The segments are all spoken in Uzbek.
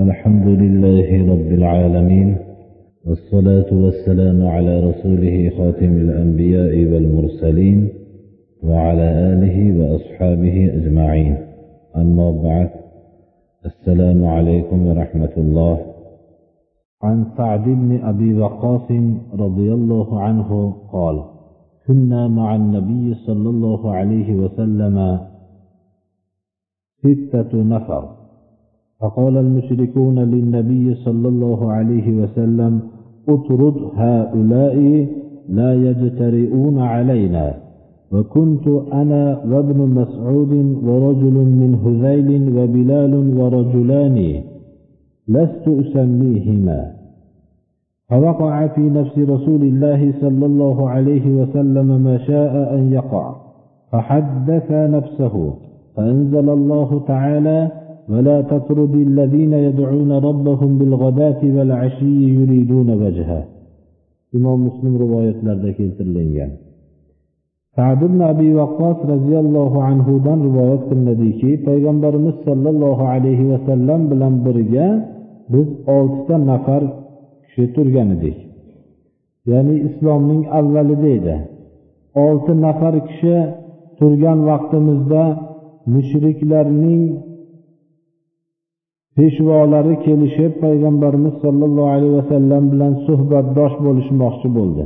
الحمد لله رب العالمين والصلاة والسلام على رسوله خاتم الأنبياء والمرسلين وعلى آله وأصحابه أجمعين. أما بعد السلام عليكم ورحمة الله. عن سعد بن أبي وقاص رضي الله عنه قال كنا مع النبي صلى الله عليه وسلم ستة نفر فقال المشركون للنبي صلى الله عليه وسلم اطرد هؤلاء لا يجترئون علينا. وكنت أنا وابن مسعود ورجل من هذيل وبلال ورجلان لست أسميهما. فوقع في نفس رسول الله صلى الله عليه وسلم ما شاء أن يقع فحدث نفسه فأنزل الله تعالى ولا تطرد الذين يدعون ربهم بالغداة والعشي يريدون وجهه إمام مسلم رواية لردك keltirilgan sad ibn abi vaqqos roziyallohu anhudan rivoyat qilinadiki payg'ambarimiz sollallohu alayhi vasallam bilan birga biz oltita nafar kishi turgan edik ya'ni islomning avvalida edi olti nafar kishi turgan vaqtimizda mushriklarning peshvolari kelishib payg'ambarimiz sollallohu alayhi vasallam bilan suhbatdosh bo'lishmoqchi bo'ldi.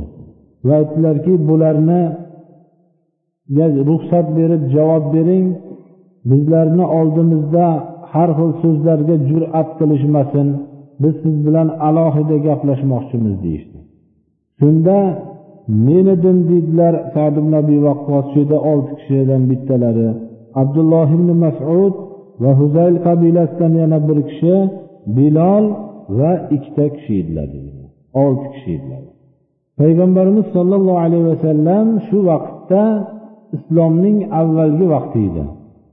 Va aytdilarki bularni ruxsat berib javob bering bizlarni oldimizda har xil so'zlarga jur'at qilishmasin biz siz bilan alohida gaplashmoqchimiz deyishdi. Shunda men edim deydilar sad ibn abi vaqqos shu yerda olti kishidan bittalari abdulloh ibn masud va huzayl qabilasidan yana bir kishi bilol va ikkita kishi edilar olti kishi edilar. Payg'ambarimiz sollallohu alayhi vasallam shu vaqtda islomning avvalgi vaqti edi.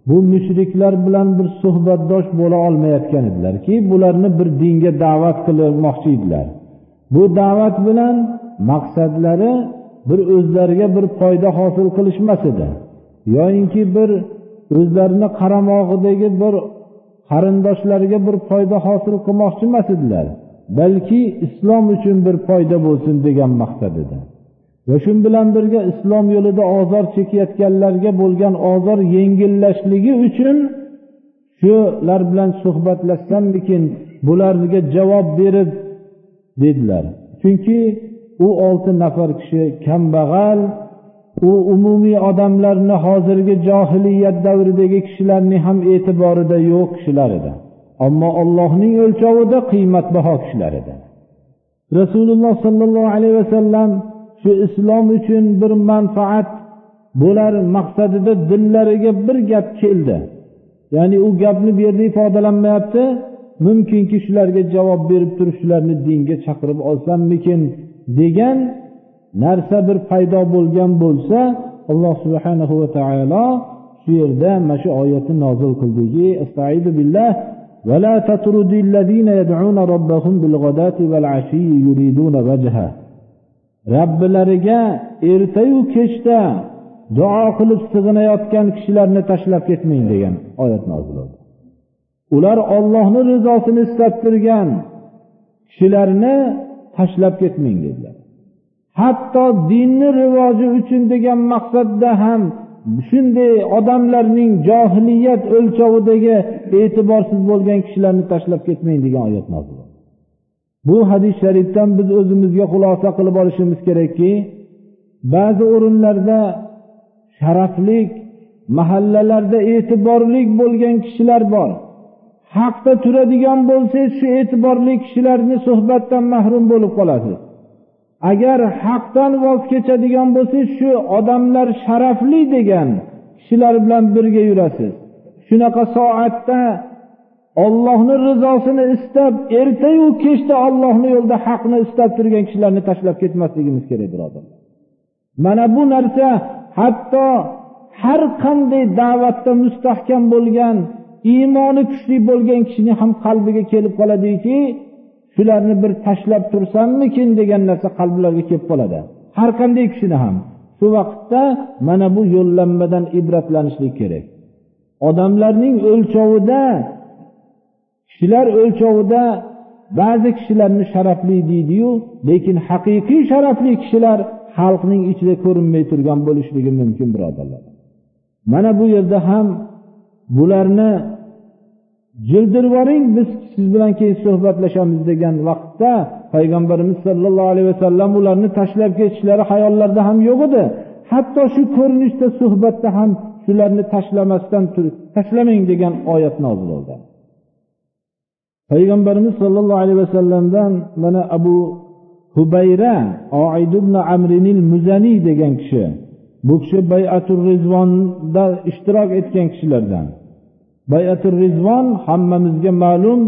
Bu mushriklar bilan bir suhbatdosh bo'la olmayotgan edilarki bularni bir dinga da'vat qilmoqchi edilar. Bu da'vat bilan maqsadlari bir o'zlariga bir foyda hosil qilishmas edi. Yoyinki bir o'zlarini qaramog'idagi bir qarindoshlariga bir foyda hosil qilmoqchi emas edilar. Balki islom uchun bir foyda bo'lsin degan maqsad edi. Va shu bilan birga islom yo'lida ozor chekayotganlarga bo'lgan ozor yengillashligi uchun shular bilan suhbatlashsammikin bularga javob berib dedilar. Chunki u olti nafar kishi kambag'al u umumiy odamlarni hozirgi johiliyat davridagi kishilarni ham e'tiborida yo'q kishilar edi. Ammo allohning o'lchovida qiymatbaho kishilar edi. Rasululloh sollallohu alayhi vasallam shu islom uchun bir manfaat bo'lar maqsadida dillariga bir gap keldi. Ya'ni u gapni bu yerda ifodalanmayapti. Mumkinki shularga javob berib turib shularni dinga chaqirib olsammikin degan narsa bir paydo bo'lgan bo'lsa alloh subhanahu va taolo shu yerda mana shu oyatni nozil qildiki billah ولا تطرد الذين يدعون ربهم بالغداة والعشي يريدون وجهه robbilariga ertayu kechda duo qilib sig'inayotgan kishilarni tashlab ketmang degan oyat nozil bo'ldi ular ollohni rizosini istab turgan kishilarni tashlab ketmang dedilar Hatto dinni rivoji uchun degan maqsadda ham shunday odamlarning johiliyat o'lchovidagi e'tiborsiz bo'lgan kishilarni tashlab ketmang degan oyat nozil bu hadis sharifdan biz o'zimizga xulosa qilib olishimiz kerakki ba'zi o'rinlarda sharaflik mahallalarda e'tiborli bo'lgan kishilar bor. Haqda turadigan bo'lsangiz shu e'tiborli kishilarni suhbatdan mahrum bo'lib qolasiz. Agar haqdan voz kechadigan bo'lsangiz shu odamlar sharafli degan kishilar bilan birga yurasiz. Shunaqa soatda ollohni rizosini istab ertayu kechda ollohni yo'lida haqni istab turgan kishilarni tashlab ketmasligimiz kerak birodarlar mana bu narsa hatto har qanday da'vatda mustahkam bo'lgan iymoni kuchli bo'lgan kishini ham qalbiga kelib qoladiki shularni bir tashlab tursammikin degan narsa qalblariga kelib qoladi. Har qanday kishini ham. Shu vaqtda mana bu yo'llanmadan ibratlanishlik kerak. Odamlarning o'lchovida kishilar o'lchovida ba'zi kishilarni sharafli deydiyu lekin haqiqiy sharafli kishilar xalqning ichida ko'rinmay turgan bo'lishligi mumkin birodarlar. Mana bu yerda ham bularni jildirvoring biz siz bilan keyin suhbatlashamiz degan vaqtda payg'ambarimiz sollallohu alayhi vasallam ularni tashlab ketishlari hayollarida ham yo'q edi. Hatto shu ko'rinishda suhbatda ham shularni tashlamasdan turib tashlamang degan oyat nozil bo'ldi. Payg'ambarimiz sollallohu alayhi vasallamdan mana abu hubayra oid ibn amrinil muzaniy degan kishi bu kishi bayatul rizvonda ishtirok etgan kishilardan. bayatul rizvon hammamizga ma'lum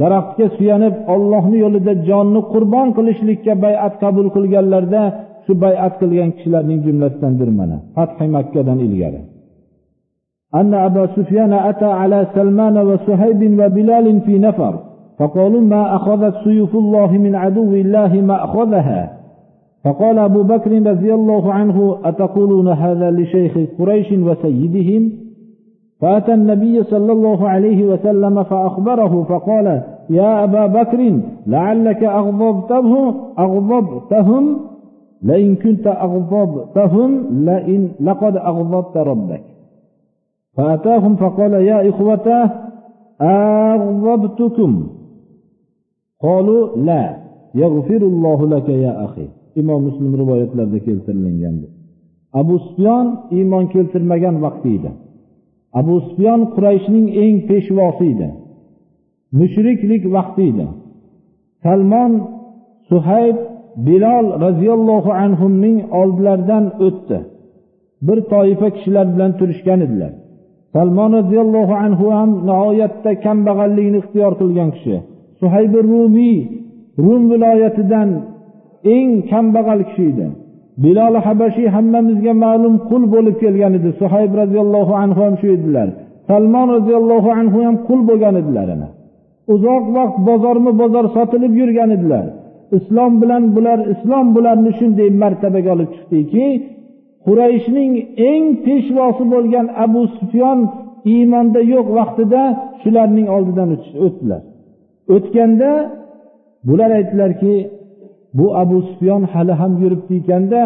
daraxtga suyanib ollohni yo'lida jonni qurbon qilishlikka bayat qabul qilganlarda shu bayat qilgan kishilarning jumlasidandir mana fathi makkadan ilgari أن أبا سفيان أتى على سلمان وسهيب وبلال في نفر فقالوا ما أخذت سيوف الله من عدو الله ما أخذها فقال أبو بكر رضي الله عنه أتقولون هذا لشيخ قريش وسيدهم فأتى النبي صلى الله عليه وسلم فأخبره فقال يا أبا بكر لعلك أغضبته أغضبتهم لئن كنت أغضبتهم لئن لقد أغضبت ربك. فأتاهم فقال يا إخوته أغضبتكم؟ قالوا لا يغفر الله لك يا أخي. imom muslim rivoyatlarida keltirilgan abu sufyon iymon keltirmagan vaqti edi abu sufyon qurayshning eng peshvosi edi. Mushriklik vaqti edi. Salmon suhayb bilol roziyallohu anhuning oldilaridan o'tdi. Bir toifa kishilar bilan turishgan edilar. Salmon roziyallohu anhu ham nihoyatda kambag'allikni ixtiyor qilgan kishi. Suhaybi rumiy rum viloyatidan eng kambag'al kishi edi. Bilol habashiy hammamizga ma'lum qul bo'lib kelgan edi. Suhayb roziyallohu anhu ham shu edilar. Salmon roziyallohu anhu ham qul bo'lgan edilar uzoq vaqt bozorma bozor sotilib yurgan edilar. Islom bilan bular islom bularni shunday martabaga olib chiqdiki qurayshning eng peshvosi bo'lgan abu sufyon iymonda yo'q vaqtida shularning oldidan o'tdilar. O'tganda bular aytdilarki bu abu sufyon hali ham yuribdi ekanda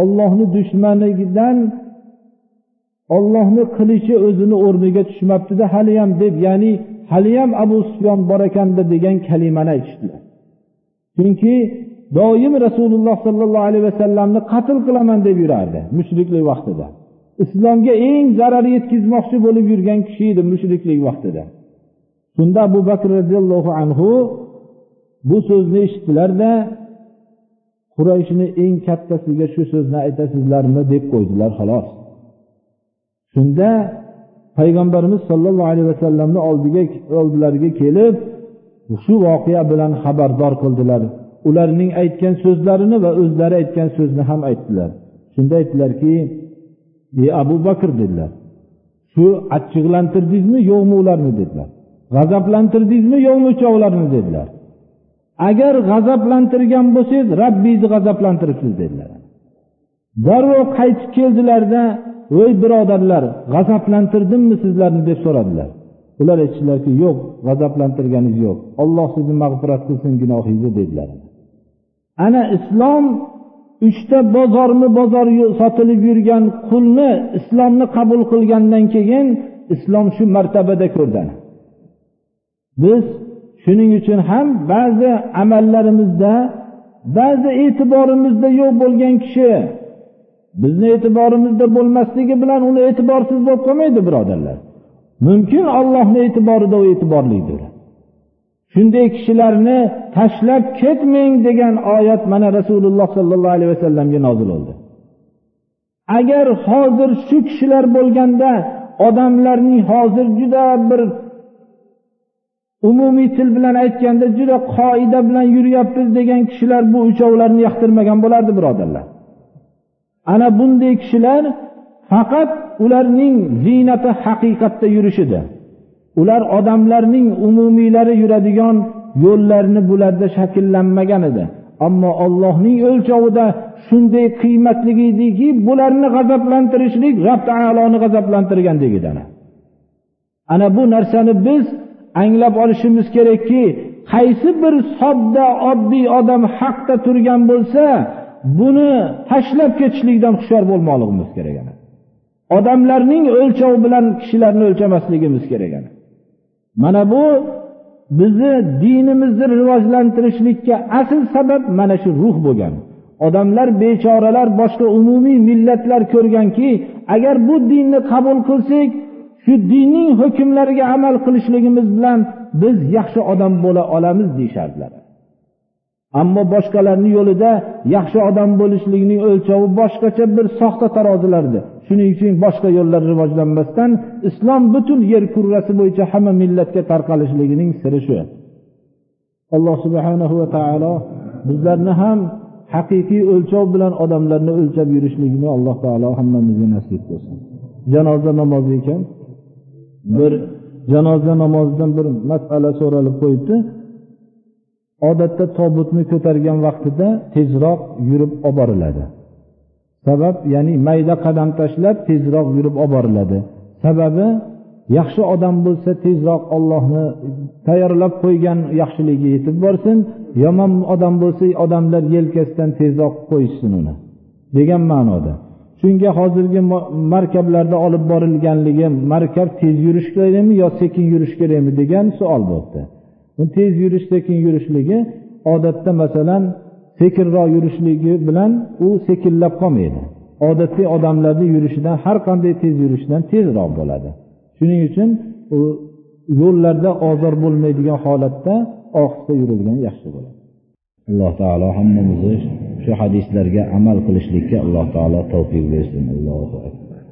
ollohni dushmanidan ollohni qilichi o'zini o'rniga tushmabdida haliyam deb ya'ni haliyam abu sufyon bor ekanda degan kalimani aytishdilar. Chunki doim rasululloh sollallohu alayhi vasallamni qatl qilaman deb yurardi mushriklik vaqtida. Islomga eng zarar yetkazmoqchi bo'lib yurgan kishi edi mushriklik vaqtida. Shunda abu bakr roziyallohu anhu bu so'zni eshitdilarda qurayshni eng kattasiga shu so'zni aytasizlarmi deb qo'ydilar xolos. Shunda payg'ambarimiz sollallohu alayhi vasallamni oldiga oldilariga kelib shu voqea bilan xabardor qildilar. Ularning aytgan so'zlarini va o'zlari aytgan so'zni ham aytdilar. Shunda aytdilarki ey abu bakr dedilar. Shu achchiqlantirdingizmi yo'qmi ularni? dedilar. G'azablantirdingizmi yo'qmi uchovlarini dedilar. Agar g'azablantirgan bo'lsangiz rabbingizni g'azablantiribsiz dedilar. Darrov qaytib keldilarda voy birodarlar g'azablantirdimmi sizlarni? deb so'radilar. Ular aytishdilarki yo'q g'azablantirganingiz yo'q. Olloh sizni mag'firat qilsin gunohingizni dedilar. Ana islom uchta bozormi bozor sotilib yurgan qulni islomni qabul qilgandan keyin islom shu martabada ko'rdi biz shuning uchun ham ba'zi amallarimizda ba'zi e'tiborimizda yo'q bo'lgan kishi bizni e'tiborimizda bo'lmasligi bilan uni e'tiborsiz bo'lib qolmaydi birodarlar. Mumkin ollohni e'tiborida u e'tiborlidir. Shunday kishilarni tashlab ketmang degan oyat mana rasululloh sollallohu alayhi vasallamga nozil bo'ldi. Agar hozir shu kishilar bo'lganda odamlarning hozir juda bir umumiy til bilan aytganda juda qoida bilan yuryapmiz degan kishilar bu uchovlarni yoqtirmagan bo'lardi birodarlar. Ana bunday kishilar faqat ularning ziynati haqiqatda yurishidir. Ular odamlarning umumiylari yuradigan yo'llarni bularda shakllanmagan edi. Ammo ollohning o'lchovida shunday qiymatli ediki bularni g'azablantirishlik rob taoloni g'azablantirgandek edi ana bu narsani biz anglab olishimiz kerakki qaysi bir sodda oddiy odam haqda turgan bo'lsa buni tashlab ketishlikdan hushyor bo'lmoqligimiz kerak odamlarning o'lchovi bilan kishilarni o'lchamasligimiz kerak mana bu bizni dinimizni rivojlantirishlikka asl sabab mana shu ruh bo'lgan. Odamlar bechoralar boshqa umumiy millatlar ko'rganki agar bu dinni qabul qilsak shu dinning hukmlariga amal qilishligimiz bilan biz yaxshi odam bo'la olamiz deyishardilar. Ammo boshqalarni yo'lida yaxshi odam bo'lishlikning o'lchovi boshqacha bir soxta tarozilardi shuning uchun boshqa yo'llar rivojlanmasdan islom butun yer kurrasi bo'yicha hamma millatga tarqalishligining siri shu. Alloh subhanahu va taolo bizlarni ham haqiqiy o'lchov bilan odamlarni o'lchab yurishligini alloh taolo hammamizga nasib qilsin. Janoza namozi ekan. Bir janoza namozidan bir masala so'ralib qo'yibdi. Odatda tobutni ko'targan vaqtida tezroq yurib olib boriladi. Sabab ya'ni mayda qadam tashlab tezroq yurib olib boriladi. Sababi yaxshi odam bo'lsa tezroq ollohni tayyorlab qo'ygan yaxshiligiga yetib borsin yomon odam bo'lsa odamlar yelkasidan tezroq qo'yishsin uni degan ma'noda. Shunga hozirgi markablarda olib borilganligi markab tez yurish kerakmi yo sekin yurish kerakmi degan savol bo'libdi. Tez yurish sekin yurishligi odatda masalan sekinroq yurishligi bilan u sekinlab qolmaydi. Odatda odamlarni yurishidan har qanday tez yurishidan tezroq bo'ladi. Shuning uchun u yo'llarda ozor bo'lmaydigan holatda ohista yurilgan yaxshi bo'ladi. Alloh taolo hammamizni shu hadislarga amal qilishlikka alloh taolo tavfiq bersin. Allohu akbar.